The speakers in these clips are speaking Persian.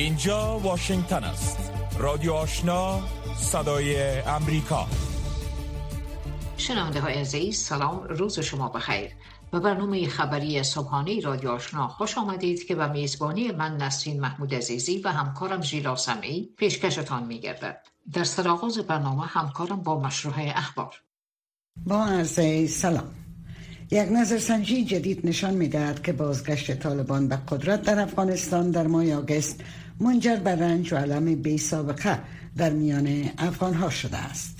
اینجا واشنگتن است. رادیو آشنا صدای امریکا. شنونده های عزیز سلام روز شما بخیر. و برنامه خبری صبحانه رادیو آشنا خوش آمدید که به میزبانی من نسرین محمود عزیزی و همکارم ژیلا سمعی پیشکشتان میگردد. در سرآغاز برنامه همکارم با مشروع اخبار. با عرض سلام. یک نظرسنجی جدید نشان می‌دهد که بازگشت طالبان به قدرت در افغانستان در ماه آگست منجر به رنج و علم بی سابقه در میان افغان ها شده است.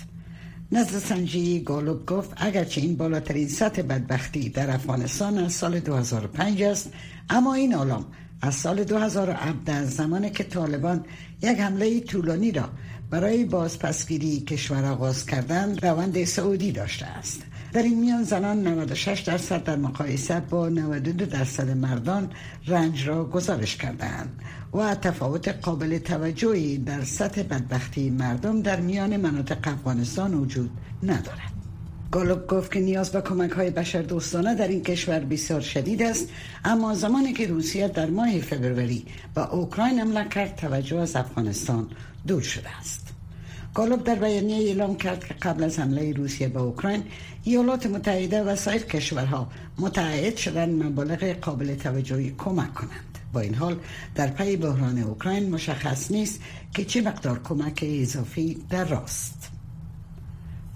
نظرسنجی گالوب گفت اگرچه این بالاترین سطح بدبختی در افغانستان از سال 2005 است اما این علام از سال 2017 زمانی که طالبان یک حمله طولانی را برای بازپسگیری کشور آغاز کردند روند سعودی داشته است. در این میان زنان 96 درصد در مقایسه با 92 درصد مردان رنج را گزارش کردند و تفاوت قابل توجهی در سطح بدبختی مردم در میان مناطق افغانستان وجود ندارد. گالوب گفت که نیاز به کمک های بشر دوستانه در این کشور بسیار شدید است اما زمانی که روسیه در ماه فبروری به اوکراین حمله کرد توجه از افغانستان دور شده است. گالوب در بیانیه اعلام کرد که قبل از حمله روسیه به اوکراین ایالات متحده و سایر کشورها متعهد شدن مبالغ قابل توجهی کمک کنند. با این حال در پی بحران اوکراین مشخص نیست که چه مقدار کمک اضافی در راست.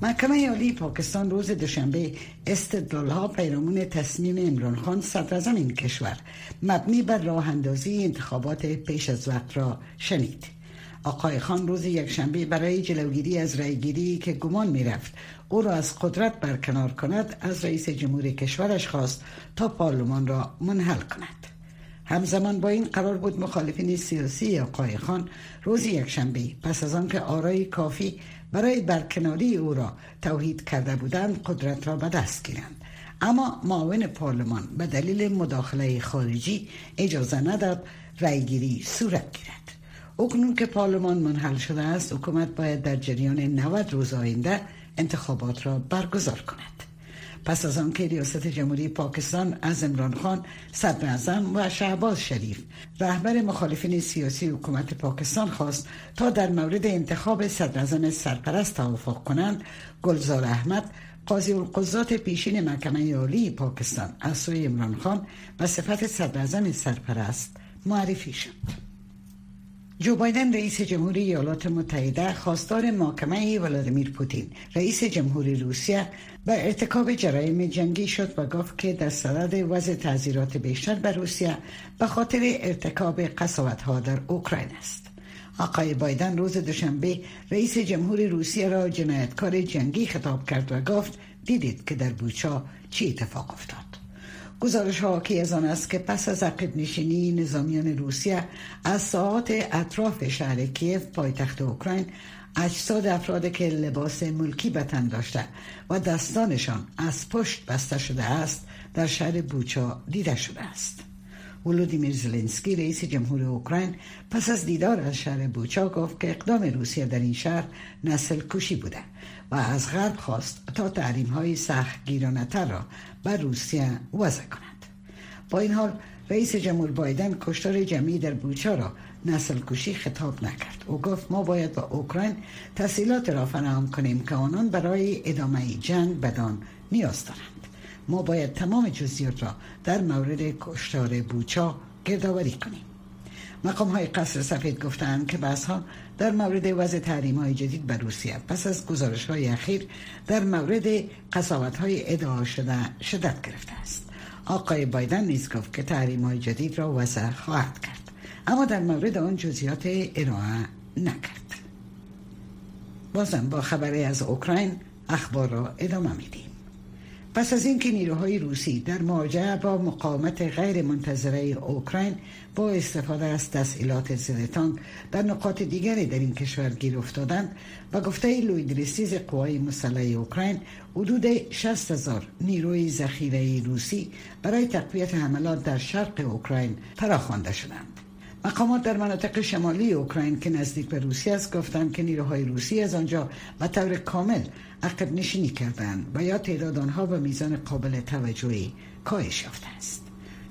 محکمه عالی پاکستان روز دوشنبه استدلال ها پیرامون تصمیم امران خان صدر این کشور مبنی بر راه اندازی انتخابات پیش از وقت را شنید. آقای خان روز یکشنبه برای جلوگیری از رأیگیری که گمان می‌رفت او را از قدرت برکنار کند از رئیس جمهور کشورش خواست تا پارلمان را منحل کند. همزمان با این قرار بود مخالفین سیاسی آقای خان روز یکشنبه پس از آنکه آرای کافی برای برکناری او را توحید کرده بودند قدرت را به دست گیرند. اما معاون پارلمان به دلیل مداخله خارجی اجازه نداد رأیگیری صورت گیرد. اکنون که پارلمان منحل شده است حکومت باید در جریان 90 روز آینده انتخابات را برگزار کند. پس از آنکه ریاست جمهوری پاکستان از امران خان صدر اعظم و شهباز شریف رهبر مخالفین سیاسی حکومت پاکستان خواست تا در مورد انتخاب صدر اعظم سرپرست توافق کنند گلزار احمد قاضی القضات پیشین محکمه عالی پاکستان از سوی امران خان و صفت صدر اعظم سرپرست معرفی شد. جو بایدن رئیس جمهوری ایالات متحده خواستار محاکمه ولادیمیر پوتین رئیس جمهوری روسیه به ارتکاب جرایم جنگی شد و گفت که در صدد وضع تعذیرات بیشتر به روسیه به خاطر ارتکاب قصاوت ها در اوکراین است. آقای بایدن روز دوشنبه رئیس جمهوری روسیه را جنایتکار جنگی خطاب کرد و گفت دیدید که در بوچا چی اتفاق افتاد. گزارش ها که از آن است که پس از عقب نشینی نظامیان روسیه از ساعات اطراف شهر کیف پایتخت اوکراین اجساد افراد که لباس ملکی به تن داشته و دستانشان از پشت بسته شده است در شهر بوچا دیده شده است. ولودیمیر زلنسکی رئیس جمهور اوکراین پس از دیدار از شهر بوچا گفت که اقدام روسیه در این شهر نسل کشی بوده. و از غرب خواست تا تحریم های سخت گیرانتر را بر روسیه وضع کند. با این حال رئیس جمهور بایدن کشتار جمعی در بوچا را نسل کشی خطاب نکرد. او گفت ما باید با اوکراین تحصیلات را فراهم کنیم که آنان برای ادامه جنگ بدان نیاز دارند. ما باید تمام جزئیات را در مورد کشتار بوچا گردآوری کنیم. مقام های قصر سفید گفتند که بحث ها در مورد وضع تحریم های جدید بر روسیه. پس از گزارش های اخیر در مورد قصاوت های ادعا شده شدت گرفته است. آقای بایدن نیز گفت که تحریم های جدید را وضع خواهد کرد. اما در مورد آن جزئیات ارائه نکرد. بازم با خبری از اوکراین اخبار را ادامه میدیم. پس از اینکه نیروهای روسی در مواجهه با مقاومت غیر منتظره اوکراین با استفاده از تسهیلات زدتان در نقاط دیگری در این کشور گیر افتادند و گفته لویدرسیز قوای مسلح اوکراین حدود 60 هزار نیروی ذخیره روسی برای تقویت حملات در شرق اوکراین فراخوانده شدند. مقامات در مناطق شمالی اوکراین که نزدیک به روسیه است گفتند که نیروهای روسی از آنجا و طور کامل عقب نشینی کردند و یا تعداد آنها به میزان قابل توجهی کاهش یافته است.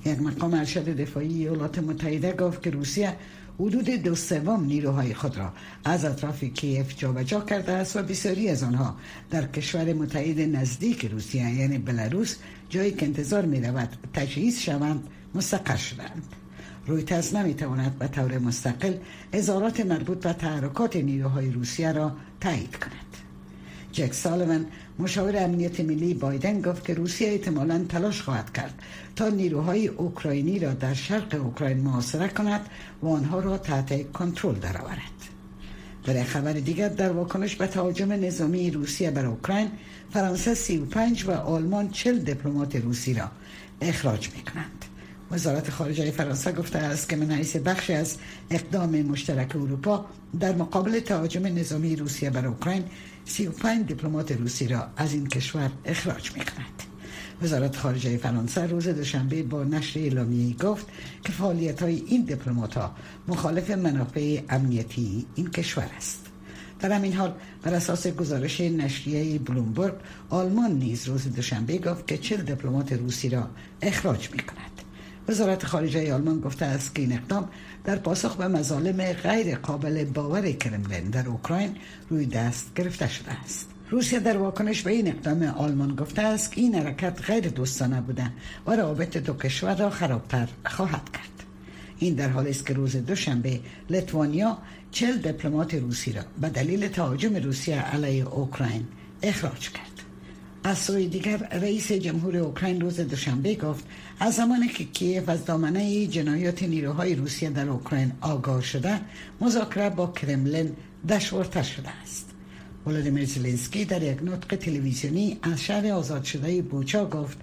یک مقام ارشد دفاعی ایالات متحده گفت که روسیه حدود دو سوم نیروهای خود را از اطراف کیف جابجا کرده است و بسیاری از آنها در کشور متحد نزدیک روسیه یعنی بلاروس جایی که انتظار می رود تجهیز شوند مستقر شدند. رویترز نمی‌تواند به طور مستقل اظهارات مربوط به تحرکات نیروهای روسیه را تایید کند جک سالوان مشاور امنیت ملی بایدن گفت که روسیه احتمالا تلاش خواهد کرد تا نیروهای اوکراینی را در شرق اوکراین محاصره کند و آنها را تحت کنترل درآورد در خبر دیگر در واکنش به تهاجم نظامی روسیه بر اوکراین فرانسه 35 و آلمان 40 دیپلمات روسی را اخراج می کنند. وزارت خارجه فرانسه گفته است که من حیث بخشی از اقدام مشترک اروپا در مقابل تهاجم نظامی روسیه بر اوکراین 35 دیپلمات روسی را از این کشور اخراج می کند. وزارت خارجه فرانسه روز دوشنبه با نشر اعلامیه‌ای گفت که فعالیت های این دیپلمات ها مخالف منافع امنیتی این کشور است. در همین حال بر اساس گزارش نشریه بلومبرگ آلمان نیز روز دوشنبه گفت که چل دیپلمات روسی را اخراج می کند. وزارت خارجه آلمان گفته است که این اقدام در پاسخ به مظالم غیر قابل باور کرملین در اوکراین روی دست گرفته شده است. روسیه در واکنش به این اقدام آلمان گفته است که این حرکت غیر دوستانه بوده و روابط دو کشور را خرابتر خواهد کرد. این در حالی است که روز دوشنبه لتوانیا چل دیپلمات روسی را به دلیل تهاجم روسیه علیه اوکراین اخراج کرد. از سوی دیگر رئیس جمهور اوکراین روز دوشنبه گفت از زمانی که کیف از دامنه جنایات نیروهای روسیه در اوکراین آگاه شده مذاکره با کرملین دشوارتر شده است. ولادیمیر زلنسکی در یک نطق تلویزیونی از شهر آزاد شده بوچا گفت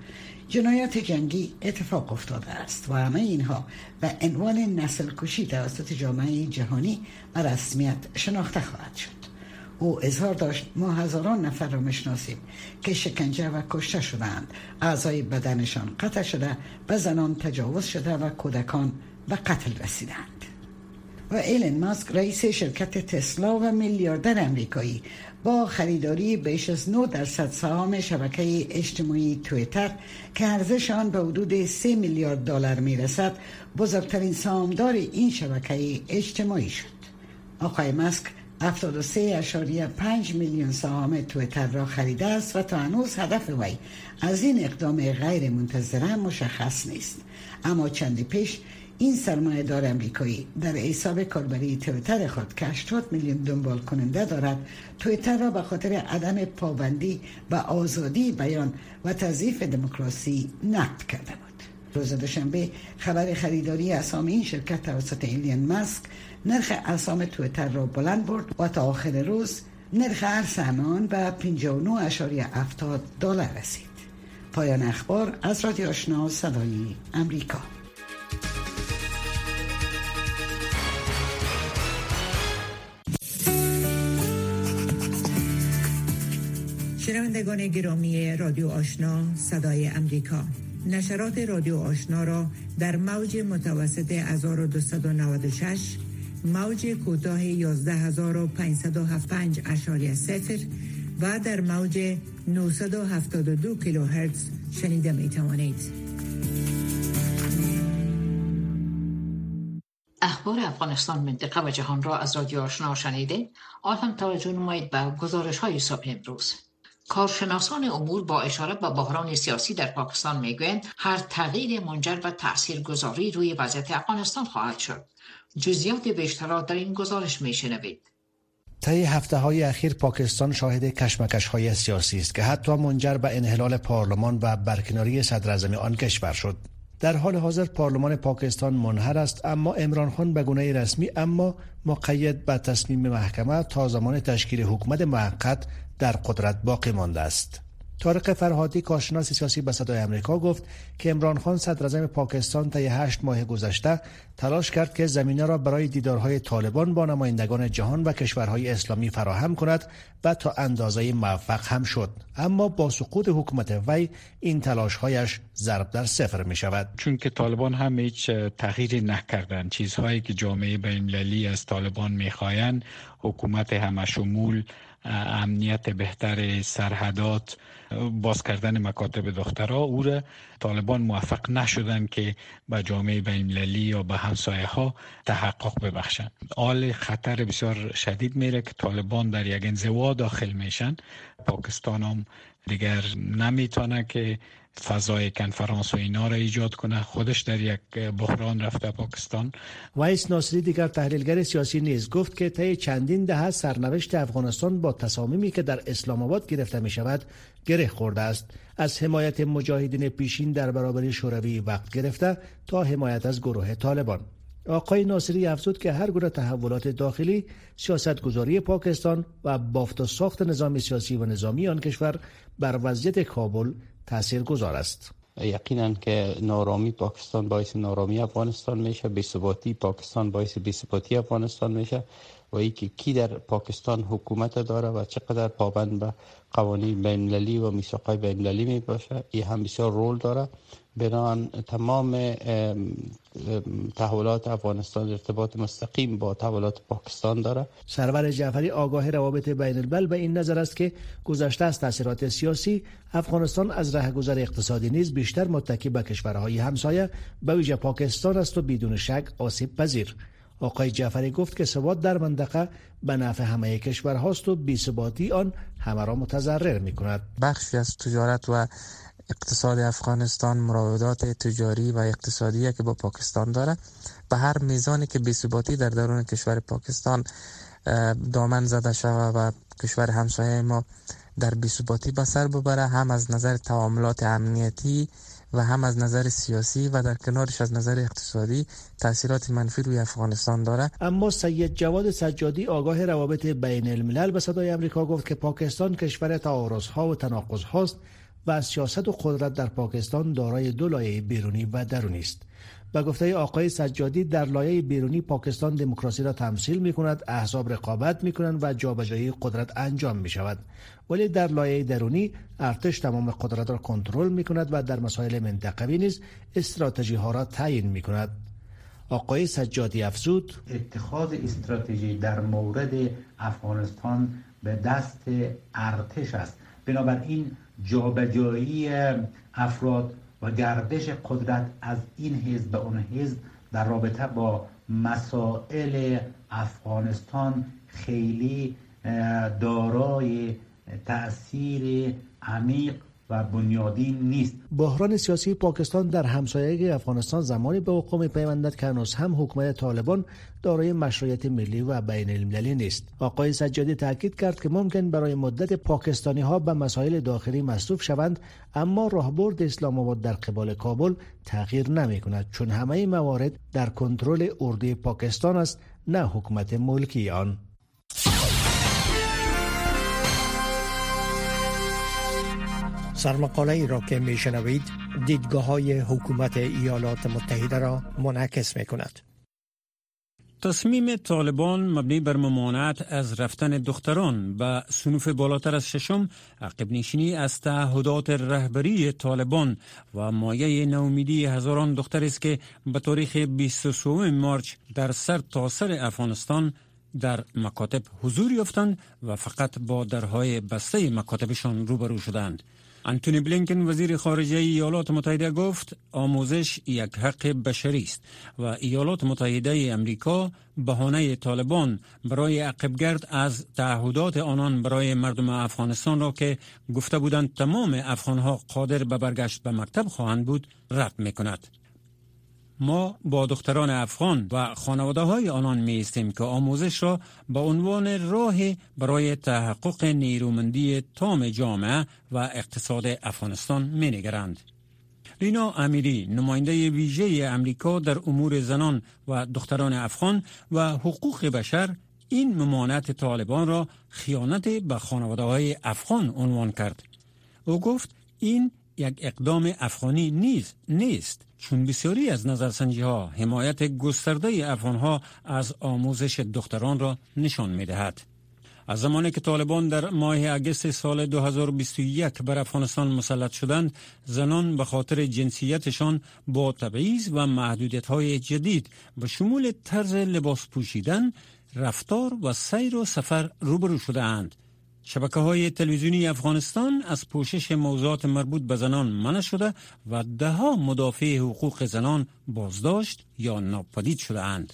جنایات جنگی اتفاق افتاده است و همه اینها به عنوان نسل کشی توسط جامعه جهانی و رسمیت شناخته خواهد شد. او اظهار داشت ما هزاران نفر را می‌شناسیم که شکنجه و کشته شدند اعضای بدنشان قطع شده به زنان تجاوز شده و کودکان به قتل رسیدند. و ایلن ماسک رئیس شرکت تسلا و میلیاردر امریکایی با خریداری بیش از 9 درصد سهام شبکه اجتماعی تویتر که ارزش آن به حدود 3 میلیارد دلار می‌رسد بزرگترین سهامدار این شبکه اجتماعی شد. آقای ماسک 73.5 میلیون سهام تویتر را خریده است و تا هنوز هدف وی از این اقدام غیر منتظره مشخص نیست. اما چندی پیش این سرمایه دار امریکایی در حساب کاربری تویتر خود که 80 میلیون دنبال کننده دارد. تویتر را به خاطر عدم پابندی و آزادی بیان و تضعیف دموکراسی نقد کرده بود. روز دوشنبه خبر خریداری اسام این شرکت توسط ایلین ماسک نرخ اسام تویتر را بلند برد و تا آخر روز نرخ ارز همان به 59.70 دلار رسید. پایان اخبار از رادیو آشنا صدای امریکا. شنوندگان گرامی رادیو آشنا صدای امریکا نشرات رادیو آشنا را در موج متوسط 1296 موج کوتاه 11575 اشاری سفر و در موج 972 کیلوهرتز شنیده می توانید. اخبار افغانستان منطقه و جهان را از رادیو آشنا شنیده آن توجه نمایید به گزارش های صبح امروز کارشناسان امور با اشاره به بحران سیاسی در پاکستان می‌گویند هر تغییر منجر به تاثیرگذاری روی وضعیت افغانستان خواهد شد. جزیات بیشتر در این گزارش میشنوید. طی هفته های اخیر پاکستان شاهد کشمکش های سیاسی است که حتی منجر به انحلال پارلمان و برکناری صدر آن کشور شد. در حال حاضر پارلمان پاکستان منحر است اما امران خان به گونه رسمی اما مقید به تصمیم محکمه تا زمان تشکیل حکومت موقت در قدرت باقی مانده است. طارق فرهادی کارشناس سیاسی به صدای امریکا گفت که امران خان صدر پاکستان طی هشت ماه گذشته تلاش کرد که زمینه را برای دیدارهای طالبان با نمایندگان جهان و کشورهای اسلامی فراهم کند و تا اندازه موفق هم شد. اما با سقوط حکومت وی این تلاشهایش ضرب در صفر می شود. چون که طالبان هم هیچ تغییری نکردند. چیزهایی که جامعه بین‌المللی از طالبان می‌خواهند حکومت همشمول امنیت بهتر سرحدات باز کردن مکاتب دخترها. او را طالبان موفق نشدن که به جامعه بین یا به همسایه ها تحقق ببخشند. حال خطر بسیار شدید میره که طالبان در یک انزوا داخل میشن. پاکستان هم دیگر نمی‌تونه که فضای کنفرانس و اینا را ایجاد کنه. خودش در یک بحران رفته پاکستان. ویس ناصری دیگر تحلیلگر سیاسی نیز گفت که طی چندین دهه سرنوشت افغانستان با تصامیمی که در اسلام آباد گرفته می شود گره خورده است. از حمایت مجاهدین پیشین در برابر شوروی وقت گرفته تا حمایت از گروه طالبان. آقای ناصری افزود که هر گونه تحولات داخلی سیاستگذاری پاکستان و بافت و ساخت نظام سیاسی و نظامی آن کشور بر وضعیت کابل تأثیر گذار است. یقینا که نارامی پاکستان باعث نارامی افغانستان میشه بی‌ثباتی پاکستان باعث بی‌ثباتی افغانستان میشه و اینکه کی در پاکستان حکومت داره و چقدر پابند به قوانین بین و میثاقهای بین می باشه این هم بسیار رول داره. بنان تمام تحولات افغانستان ارتباط مستقیم با تحولات پاکستان داره سرور جعفری آگاه روابط بین البل به این نظر است که گذشته از تاثیرات سیاسی افغانستان از گذر اقتصادی نیز بیشتر متکی به کشورهای همسایه به ویژه پاکستان است و بدون شک آسیب پذیر. آقای جعفری گفت که ثبات در منطقه به نفع همه کشورهاست و بیثباتی آن همه را متضرر می کند بخشی از تجارت و اقتصاد افغانستان مراودات تجاری و اقتصادی که با پاکستان داره. به هر میزانی که بیثباتی در درون کشور پاکستان دامن زده شود و کشور همسایه ما در بیثباتی به ببره هم از نظر تعاملات امنیتی و هم از نظر سیاسی و در کنارش از نظر اقتصادی تاثیرات منفی روی افغانستان داره. اما سید جواد سجادی آگاه روابط بین الملل به صدای امریکا گفت که پاکستان کشور تعارض ها و تناقض هاست و سیاست و قدرت در پاکستان دارای دو لایه بیرونی و درونی است. به گفته آقای سجادی در لایه بیرونی پاکستان دموکراسی را تمثیل می کند احزاب رقابت می کنند و جابجایی قدرت انجام می شود ولی در لایه درونی ارتش تمام قدرت را کنترل می کند و در مسائل منطقوی نیز استراتژی ها را تعیین می کند آقای سجادی افزود اتخاذ استراتژی در مورد افغانستان به دست ارتش است. بنابراین جابجایی افراد و گردش قدرت از این حزب به اون حزب در رابطه با مسائل افغانستان خیلی دارای تاثیر عمیق و بنیادی نیست. بحران سیاسی پاکستان در همسایه افغانستان زمانی به وقوع میپیوندد که هنوز هم حکومت طالبان دارای مشروعیت ملی و بین المللی نیست. آقای سجادی تاکید کرد که ممکن برای مدت پاکستانی ها به مسائل داخلی مصروف شوند اما راهبرد اسلام آباد در قبال کابل تغییر نمی کند چون همه موارد در کنترل اردوی پاکستان است نه حکومت ملکی آن. سرمقاله ای را که می شنوید دیدگاه های حکومت ایالات متحده را منعکس می کند. تصمیم طالبان مبنی بر ممانعت از رفتن دختران به سنوف بالاتر از ششم عقب نشینی از تعهدات رهبری طالبان و مایه نومیدی هزاران دختر است که به تاریخ 23 مارچ در سر تا سر افغانستان در مکاتب حضور یافتند و فقط با درهای بسته مکاتبشان روبرو شدند. انتونی بلینکن وزیر خارجه ایالات متحده گفت آموزش یک حق بشری است و ایالات متحده امریکا بهانه طالبان برای عقبگرد از تعهدات آنان برای مردم افغانستان را که گفته بودند تمام افغانها قادر به برگشت به مکتب خواهند بود رد می کند. ما با دختران افغان و خانواده های آنان می که آموزش را به عنوان راه برای تحقق نیرومندی تام جامعه و اقتصاد افغانستان می نگرند. رینا امیری نماینده ویژه امریکا در امور زنان و دختران افغان و حقوق بشر این ممانعت طالبان را خیانت به خانواده های افغان عنوان کرد. او گفت این یک اقدام افغانی نیز نیست چون بسیاری از نظرسنجی ها حمایت گسترده افغان ها از آموزش دختران را نشان می دهد. از زمانی که طالبان در ماه اگست سال 2021 بر افغانستان مسلط شدند زنان به خاطر جنسیتشان با تبعیض و محدودیت های جدید به شمول طرز لباس پوشیدن رفتار و سیر و سفر روبرو شده اند شبکه های تلویزیونی افغانستان از پوشش موضوعات مربوط به زنان منع شده و ده مدافع حقوق زنان بازداشت یا ناپدید شده اند.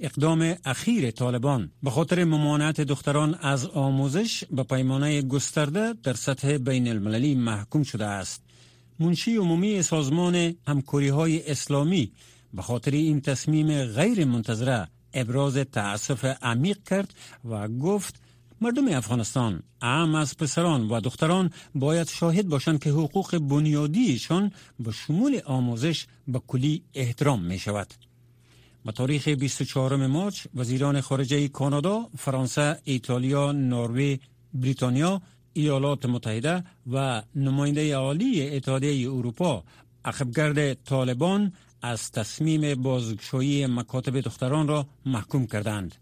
اقدام اخیر طالبان به خاطر ممانعت دختران از آموزش به پیمانه گسترده در سطح بین المللی محکوم شده است. منشی عمومی سازمان همکوری های اسلامی به خاطر این تصمیم غیر منتظره ابراز تأسف عمیق کرد و گفت مردم افغانستان اهم از پسران و دختران باید شاهد باشند که حقوق بنیادیشان به شمول آموزش به کلی احترام می شود. به تاریخ 24 مارچ وزیران خارجه کانادا، فرانسه، ایتالیا، نروژ، بریتانیا، ایالات متحده و نماینده عالی اتحادیه اروپا عقبگرد طالبان از تصمیم بازگشایی مکاتب دختران را محکوم کردند.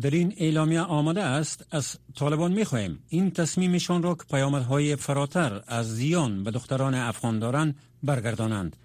در این اعلامیه آمده است از طالبان می خواهیم این تصمیمشان را که پیامدهای فراتر از زیان به دختران افغان دارند برگردانند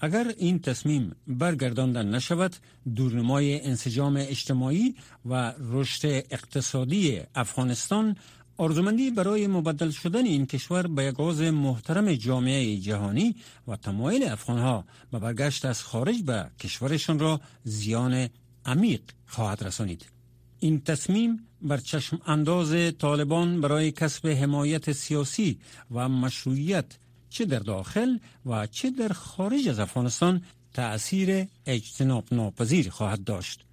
اگر این تصمیم برگردانده نشود دورنمای انسجام اجتماعی و رشد اقتصادی افغانستان آرزومندی برای مبدل شدن این کشور به یک محترم جامعه جهانی و تمایل افغانها به برگشت از خارج به کشورشان را زیان عمیق خواهد رسانید. این تصمیم بر چشم انداز طالبان برای کسب حمایت سیاسی و مشروعیت چه در داخل و چه در خارج از افغانستان تأثیر اجتناب ناپذیر خواهد داشت.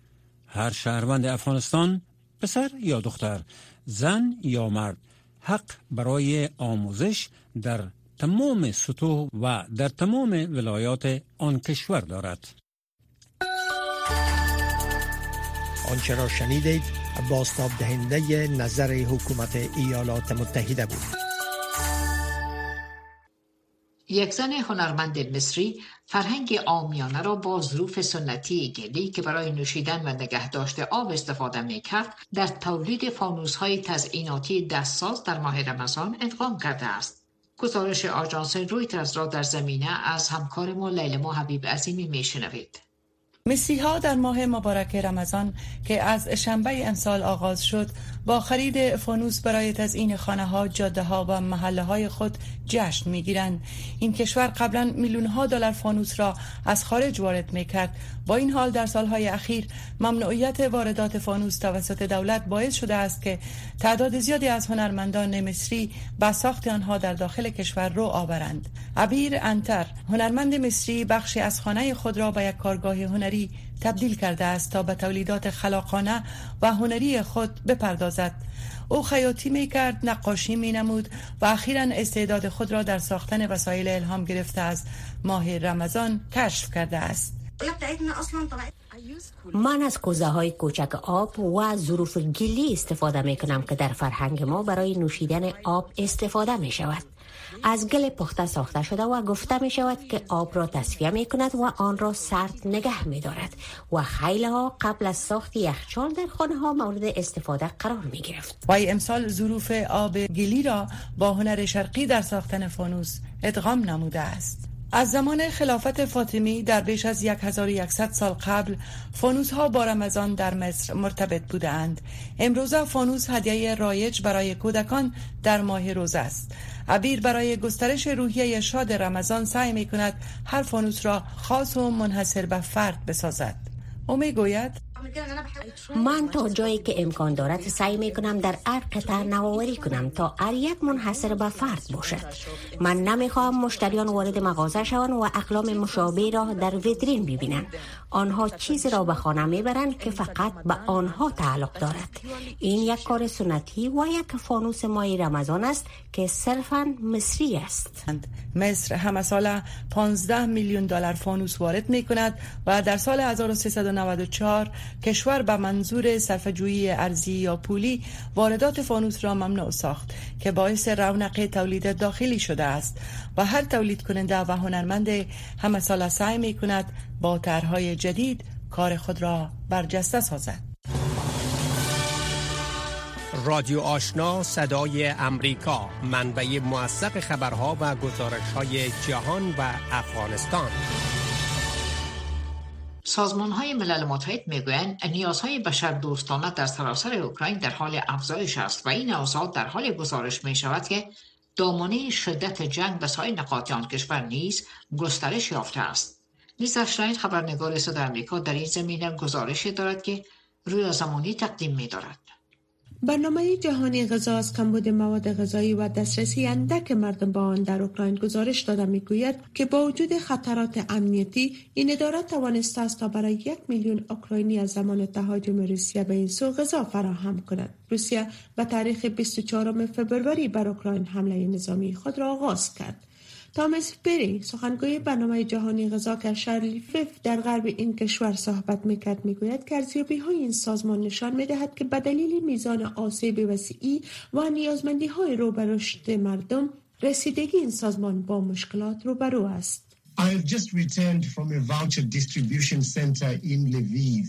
هر شهروند افغانستان پسر یا دختر زن یا مرد حق برای آموزش در تمام سطوح و در تمام ولایات آن کشور دارد. آنچه را شنیدید باستاب دهنده نظر حکومت ایالات متحده بود. یک زن هنرمند مصری فرهنگ آمیانه را با ظروف سنتی گلی که برای نوشیدن و نگهداشت آب استفاده می کرد در تولید فانوس های تزئیناتی دستساز در ماه رمضان ادغام کرده است. گزارش آژانس رویترز را در زمینه از همکار ما لیلما حبیب عظیمی می شنوید. مصری ها در ماه مبارک رمضان که از شنبه امسال آغاز شد با خرید فانوس برای تزیین خانه ها، جاده ها و محله های خود جشن می گیرند. این کشور قبلا میلیون ها دلار فانوس را از خارج وارد می کرد. با این حال در سالهای اخیر ممنوعیت واردات فانوس توسط دولت باعث شده است که تعداد زیادی از هنرمندان مصری به ساخت آنها در داخل کشور رو آورند. عبیر انتر هنرمند مصری بخشی از خانه خود را به یک کارگاه هنری تبدیل کرده است تا به تولیدات خلاقانه و هنری خود بپردازد او خیاطی می کرد نقاشی می نمود و اخیرا استعداد خود را در ساختن وسایل الهام گرفته از ماه رمضان کشف کرده است من از کوزه های کوچک آب و ظروف گلی استفاده می کنم که در فرهنگ ما برای نوشیدن آب استفاده می شود. از گل پخته ساخته شده و گفته می شود که آب را تصفیه می کند و آن را سرد نگه می دارد و خیلی ها قبل از ساخت یخچال در خانه ها مورد استفاده قرار می گرفت. و امسال ظروف آب گلی را با هنر شرقی در ساختن فانوس ادغام نموده است. از زمان خلافت فاطمی در بیش از 1100 سال قبل فانوس ها با رمضان در مصر مرتبط بودند. امروزه فانوس هدیه رایج برای کودکان در ماه روز است. عبیر برای گسترش روحیه شاد رمضان سعی می کند هر فانوس را خاص و منحصر به فرد بسازد. او می گوید من تا جایی که امکان دارد سعی می کنم در هر قطعه نوآوری کنم تا هر یک منحصر به فرد باشد. من نمی‌خواهم مشتریان وارد مغازه شوند و اقلام مشابه را در ویترین ببینند. آنها چیزی را به خانه می‌برند که فقط به آنها تعلق دارد. این یک کار سنتی و یک فانوس مای رمضان است که صرفا مصری است. مصر همه سال 15 میلیون دلار فانوس وارد می کند و در سال 1394 کشور به منظور صرفه‌جویی ارزی یا پولی واردات فانوس را ممنوع ساخت که باعث رونق تولید داخلی شده است و هر تولید کننده و هنرمند همه سال سعی می کند با طرحهای جدید کار خود را برجسته سازد. رادیو آشنا صدای امریکا منبع موثق خبرها و گزارش های جهان و افغانستان. سازمان های ملل متحد می‌گویند نیازهای بشر دوستانه در سراسر اوکراین در حال افزایش است و این اوضاع در حال گزارش می شود که دامنه شدت جنگ به سایر نقاط آن کشور نیز گسترش یافته است لیزا اشراین خبرنگار صدای آمریکا در این زمینه گزارشی دارد که روی زمانی تقدیم می دارد. برنامه جهانی غذا از کمبود مواد غذایی و دسترسی اندک مردم با آن در اوکراین گزارش داده می‌گوید که با وجود خطرات امنیتی این اداره توانسته است تا برای یک میلیون اوکراینی از زمان تهاجم روسیه به این سو غذا فراهم کند. روسیه به تاریخ 24 فبروری بر اوکراین حمله نظامی خود را آغاز کرد. تامس پری سخنگوی برنامه جهانی غذا که شهر در غرب این کشور صحبت می‌کرد می‌گوید که های این سازمان نشان می‌دهد که به دلیل میزان آسیب وسیعی و نیازمندی های رو رشد مردم رسیدگی این سازمان با مشکلات روبرو است I just returned from a voucher distribution center in Lviv.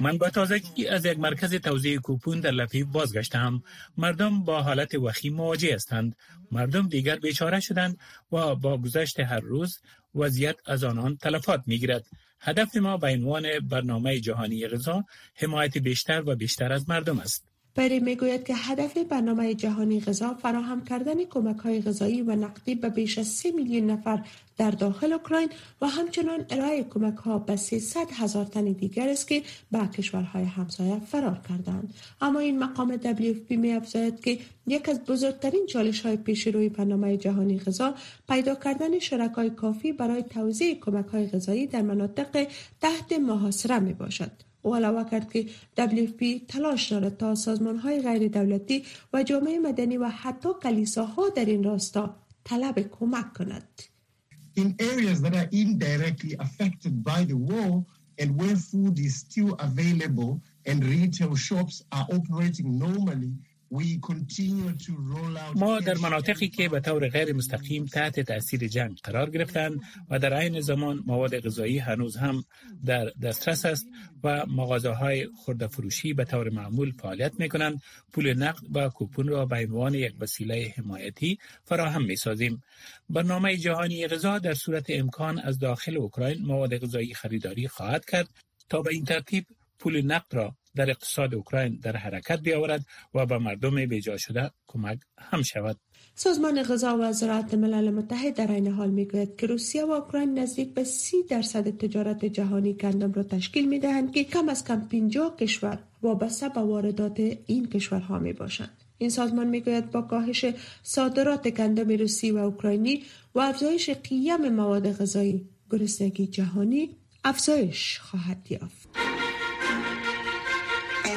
من با تازگی از یک مرکز توزیع کوپون در لفیف بازگشتم. مردم با حالت وخیم مواجه هستند. مردم دیگر بیچاره شدند و با گذشت هر روز وضعیت از آنان تلفات می‌گیرد. هدف ما به عنوان برنامه جهانی غذا حمایت بیشتر و بیشتر از مردم است. پری می‌گوید که هدف برنامه جهانی غذا فراهم کردن کمک های غذایی و نقدی به بیش از 3 میلیون نفر در داخل اوکراین و همچنان ارائه کمک ها به 300 هزار تن دیگر است که به کشورهای همسایه فرار کردند. اما این مقام WFP می افزاید که یک از بزرگترین چالش های پیش روی برنامه جهانی غذا پیدا کردن شرکای کافی برای توزیع کمک های غذایی در مناطق تحت محاصره می باشد. او علاوه کرد که WFP تلاش دارد تا سازمان های غیر دولتی و جامعه مدنی و حتی کلیساها در این راستا طلب کمک کند. In areas that are indirectly affected by the war and where food is still available and retail shops are operating normally, ما در مناطقی که به طور غیر مستقیم تحت تاثیر جنگ قرار گرفتند و در عین زمان مواد غذایی هنوز هم در دسترس است و مغازه های خورده فروشی به طور معمول فعالیت می کنند پول نقد و کوپون را به عنوان یک وسیله حمایتی فراهم می سازیم برنامه جهانی غذا در صورت امکان از داخل اوکراین مواد غذایی خریداری خواهد کرد تا به این ترتیب پول نقد را در اقتصاد اوکراین در حرکت بیاورد و به مردم بیجا شده کمک هم شود سازمان غذا و زراعت ملل متحد در این حال می‌گوید که روسیه و اوکراین نزدیک به سی درصد تجارت جهانی گندم را تشکیل می دهند که کم از کم 50 کشور وابسته به واردات این کشورها می باشند. این سازمان می‌گوید با کاهش صادرات گندم روسی و اوکراینی و افزایش قیم مواد غذایی گرسنگی جهانی افزایش خواهد یافت.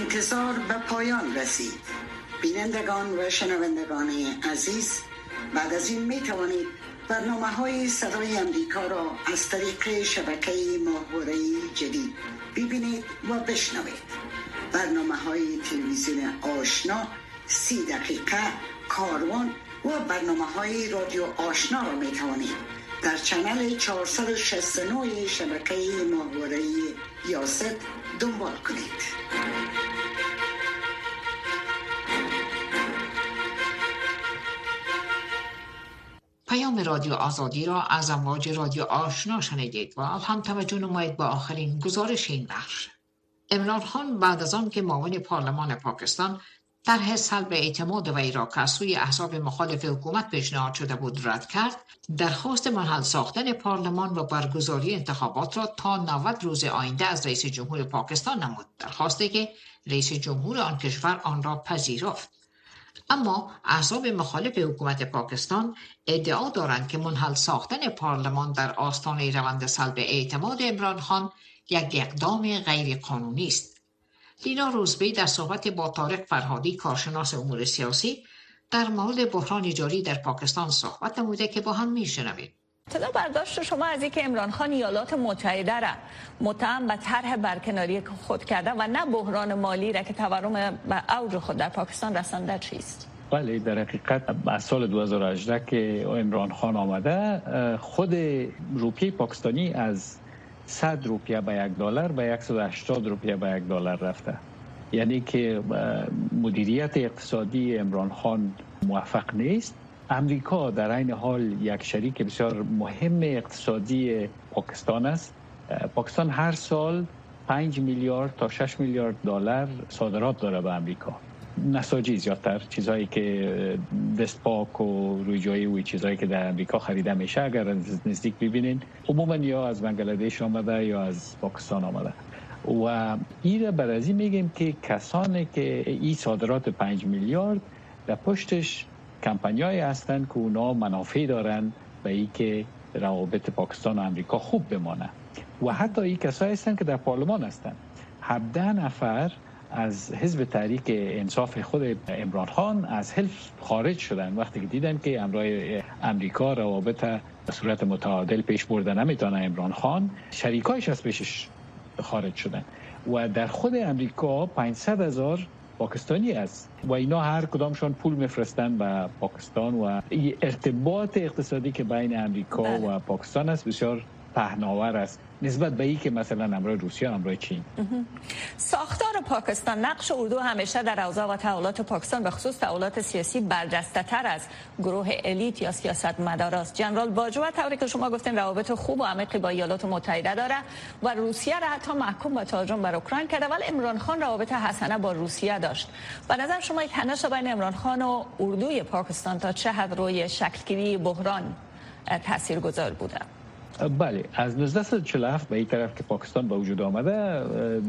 انتظار به پایان رسید. بینندگان و شنوندگان عزیز بعد از این می توانید برنامه های صدای امریکا را از طریق شبکه ماهواره جدید ببینید و بشنوید. برنامه های تلویزیون آشنا سی دقیقه کاروان و برنامه های رادیو آشنا را می توانید در چنل 469 شبکه ماهواره یاست دنبال کنید. پیام رادیو آزادی را از امواج رادیو آشنا شنیدید و هم توجه نمایید با آخرین گزارش این بخش. امران خان بعد از آن که معاون پارلمان پاکستان طرح سلب اعتماد وی را که از سوی احزاب مخالف حکومت پیشنهاد شده بود رد کرد درخواست منحل ساختن پارلمان و برگزاری انتخابات را تا 90 روز آینده از رئیس جمهور پاکستان نمود. درخواستی که رئیس جمهور آن کشور آن را پذیرفت. اما احزاب مخالف حکومت پاکستان ادعا دارند که منحل ساختن پارلمان در آستانه روند سلب اعتماد عمران خان یک اقدام غیر قانونی است. لینا روزبی در صحبت با طارق فرهادی کارشناس امور سیاسی در مورد بحران جاری در پاکستان صحبت نموده که با هم میشنوید ابتدا برداشت شما از اینکه عمران خان ایالات متحده را متهم به طرح برکناری خود کرده و نه بحران مالی را که تورم به اوج خود در پاکستان رسانده چیست؟ بله در حقیقت از سال 2018 که عمران خان آمده خود روپیه پاکستانی از 100 روپیه به یک دلار به 180 روپیه به یک دلار رفته. یعنی که مدیریت اقتصادی عمران خان موفق نیست. امریکا در این حال یک شریک بسیار مهم اقتصادی پاکستان است. پاکستان هر سال 5 میلیارد تا 6 میلیارد دلار صادرات داره به امریکا نساجی زیادتر چیزهایی که دست پاک و روی جایی و چیزهایی که در امریکا خریده میشه اگر نزدیک ببینین عموما یا از بنگلادش آمده یا از پاکستان آمده. و این بر از میگیم که کسانی که این صادرات 5 میلیارد در پشتش کمپانیایی هستند که اونا منافع دارن به ای که روابط پاکستان و امریکا خوب بمانه و حتی این کسایی هستند که در پارلمان هستند 17 نفر از حزب تحریک انصاف خود امران خان از حلف خارج شدن. وقتی که دیدن که امرای امریکا روابط به صورت متعادل پیش برده نمی‌تونه امران خان شریکایش از پیشش خارج شدن. و در خود امریکا 500 هزار پاکستانی است و اینا هر کدامشان پول میفرستن به پاکستان و ارتباط اقتصادی که بین امریکا بله. و پاکستان است بسیار پهناور است. نسبت به که مثلا امرای روسیه امرای چین. ساختار پاکستان نقش اردو همیشه در اوضاع و تحولات پاکستان به خصوص تحولات سیاسی برجسته تر از گروه الیت یا سیاست مداراست جنرال باجوه طوری که شما گفتین روابط خوب و عمیقی با ایالات متحده داره و روسیه را حتی محکوم به تهاجم بر اوکراین کرده ولی عمران خان روابط حسنه با روسیه داشت. به نظر شما یک تنش بین عمران خان و اردوی پاکستان تا چه حد روی شکلگیری بحران تاثیرگذار بوده؟ بله از 1947 به این طرف که پاکستان به وجود آمده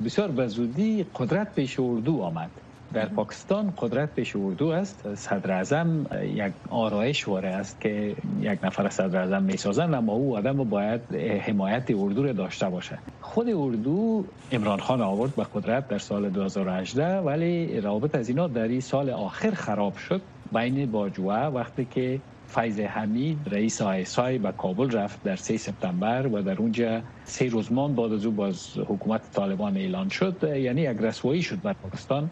بسیار به زودی قدرت پیش اردو آمد. در پاکستان قدرت پیش اردو است. صدر اعظم یک آرایش واره است که یک نفر صدر اعظم می سازن اما او آدم باید حمایت اردو را داشته باشه. خود اردو امران خان آورد به قدرت در سال 2018 ولی روابط از اینا در این سال آخر خراب شد. بین باجوه وقتی که فیض حمید رئیس آیسای به کابل رفت در 3 سپتامبر و در اونجا سه روزمان بعد از او باز حکومت طالبان اعلان شد یعنی یک رسوایی شد بر پاکستان.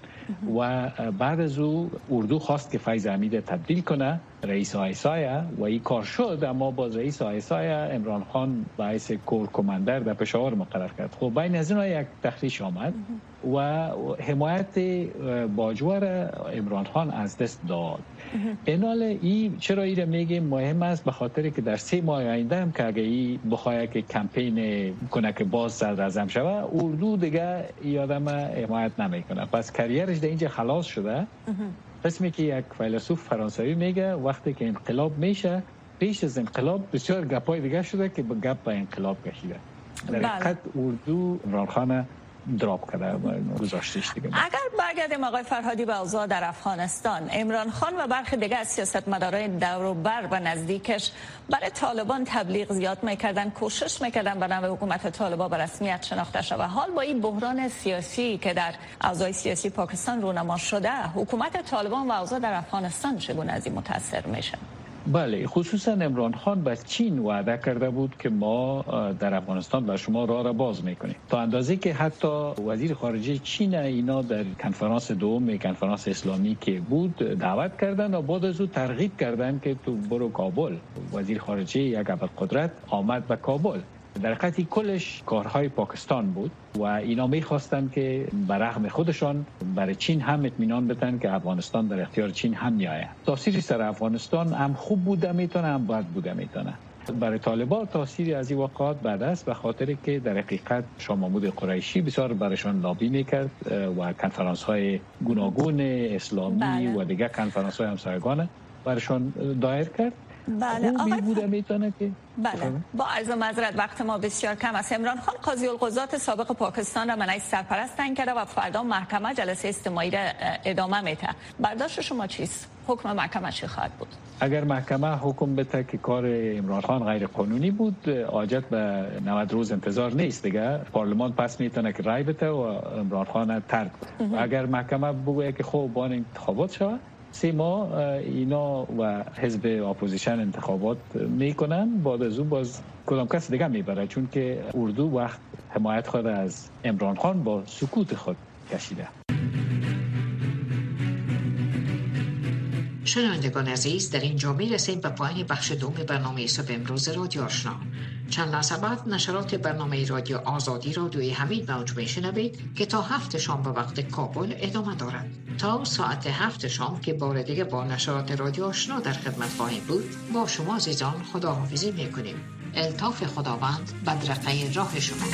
و بعد از او اردو خواست که فیض حمید تبدیل کنه. رئیس آیسای و این کار شد اما باز رئیس آیسای امران خان باعث کور کماندر در پشاور مقرر کرد. خب بین از اینا یک تخریش آمد و حمایت باجوار امران خان از دست داد. انال ای چرا ای میگیم مهم است به خاطر که در سه ماه آینده هم که اگه ای بخواه که کمپین کنه که باز صدر شوه اردو دیگه ای آدم حمایت نمی‌کنه. پس کریرش در اینجا خلاص شده. قسمی که یک فیلسوف فرانسوی میگه وقتی که انقلاب میشه پیش از انقلاب بسیار گپای دیگه شده که به گپ به انقلاب کشیده. در بله. حقیقت اردو عمران دراپ کرده گذاشتش دیگه. اگر برگردیم آقای فرهادی به اوضاع در افغانستان عمران خان و برخی دیگه از سیاستمدارای دور و بر و نزدیکش برای طالبان تبلیغ زیاد می‌کردن کوشش می‌کردن برای حکومت طالبان به رسمیت شناخته شود. حال با این بحران سیاسی که در اوضاع سیاسی پاکستان رونما شده حکومت طالبان و اوضاع در افغانستان چگونه از این متاثر میشه؟ بله خصوصا امران خان به چین وعده کرده بود که ما در افغانستان به شما راه را باز می‌کنیم. تا اندازه که حتی وزیر خارجه چین اینا در کنفرانس دوم کنفرانس اسلامی که بود دعوت کردن و بعد از او ترغیب کردن که تو برو کابل. وزیر خارجه یک قدرت آمد به کابل. در حقیقت کلش کارهای پاکستان بود و اینا می‌خواستن که برغم خودشان برای چین هم اطمینان بدن که افغانستان در اختیار چین هم میآید. تاثیری سر افغانستان هم خوب بوده می‌تونه هم بد بوده می‌تونه. برای طالبان تاثیری از این واقعات بعد است به خاطر که در حقیقت شاه محمود قریشی بسیار برایشان لابی می‌کرد و کنفرانس های گوناگون اسلامی بله. و دیگر کنفرانس های همسایگانه برایشان دایر کرد. بله آقای بوده می‌تونه که بله با عرض معذرت وقت ما بسیار کم است. امران خان قاضی القضات سابق پاکستان را منعی سرپرست تعیین کرده و فردا محکمه جلسه استماعی را ادامه میده برداشت شما چیست؟ حکم محکمه چی خواهد بود؟ اگر محکمه حکم بده که کار عمران خان غیر قانونی بود حاجت به 90 روز انتظار نیست. دیگه پارلمان پس می‌تونه که رای بده و عمران خان ترک اگر محکمه بگه که خوب بان انتخابات شود سه ماه اینا و حزب اپوزیشن انتخابات می‌کنن. بعد از اون باز کدام کس دیگه می‌بره؟ چون که اردو وقت حمایت خود از عمران خان با سکوت خود کشیده. شنوندگان عزیز در اینجا می رسیم به پایان بخش دوم برنامه صبح امروز رادیو آشنا. چند لحظه بعد نشرات برنامه رادیو آزادی را دوی حمید موج می شنوید که تا هفت شام به وقت کابل ادامه دارد. تا ساعت هفت شام که بار دیگه با نشرات رادیو آشنا در خدمت خواهیم بود با شما عزیزان خداحافظی می کنیم الطاف خداوند بدرقه راه شما.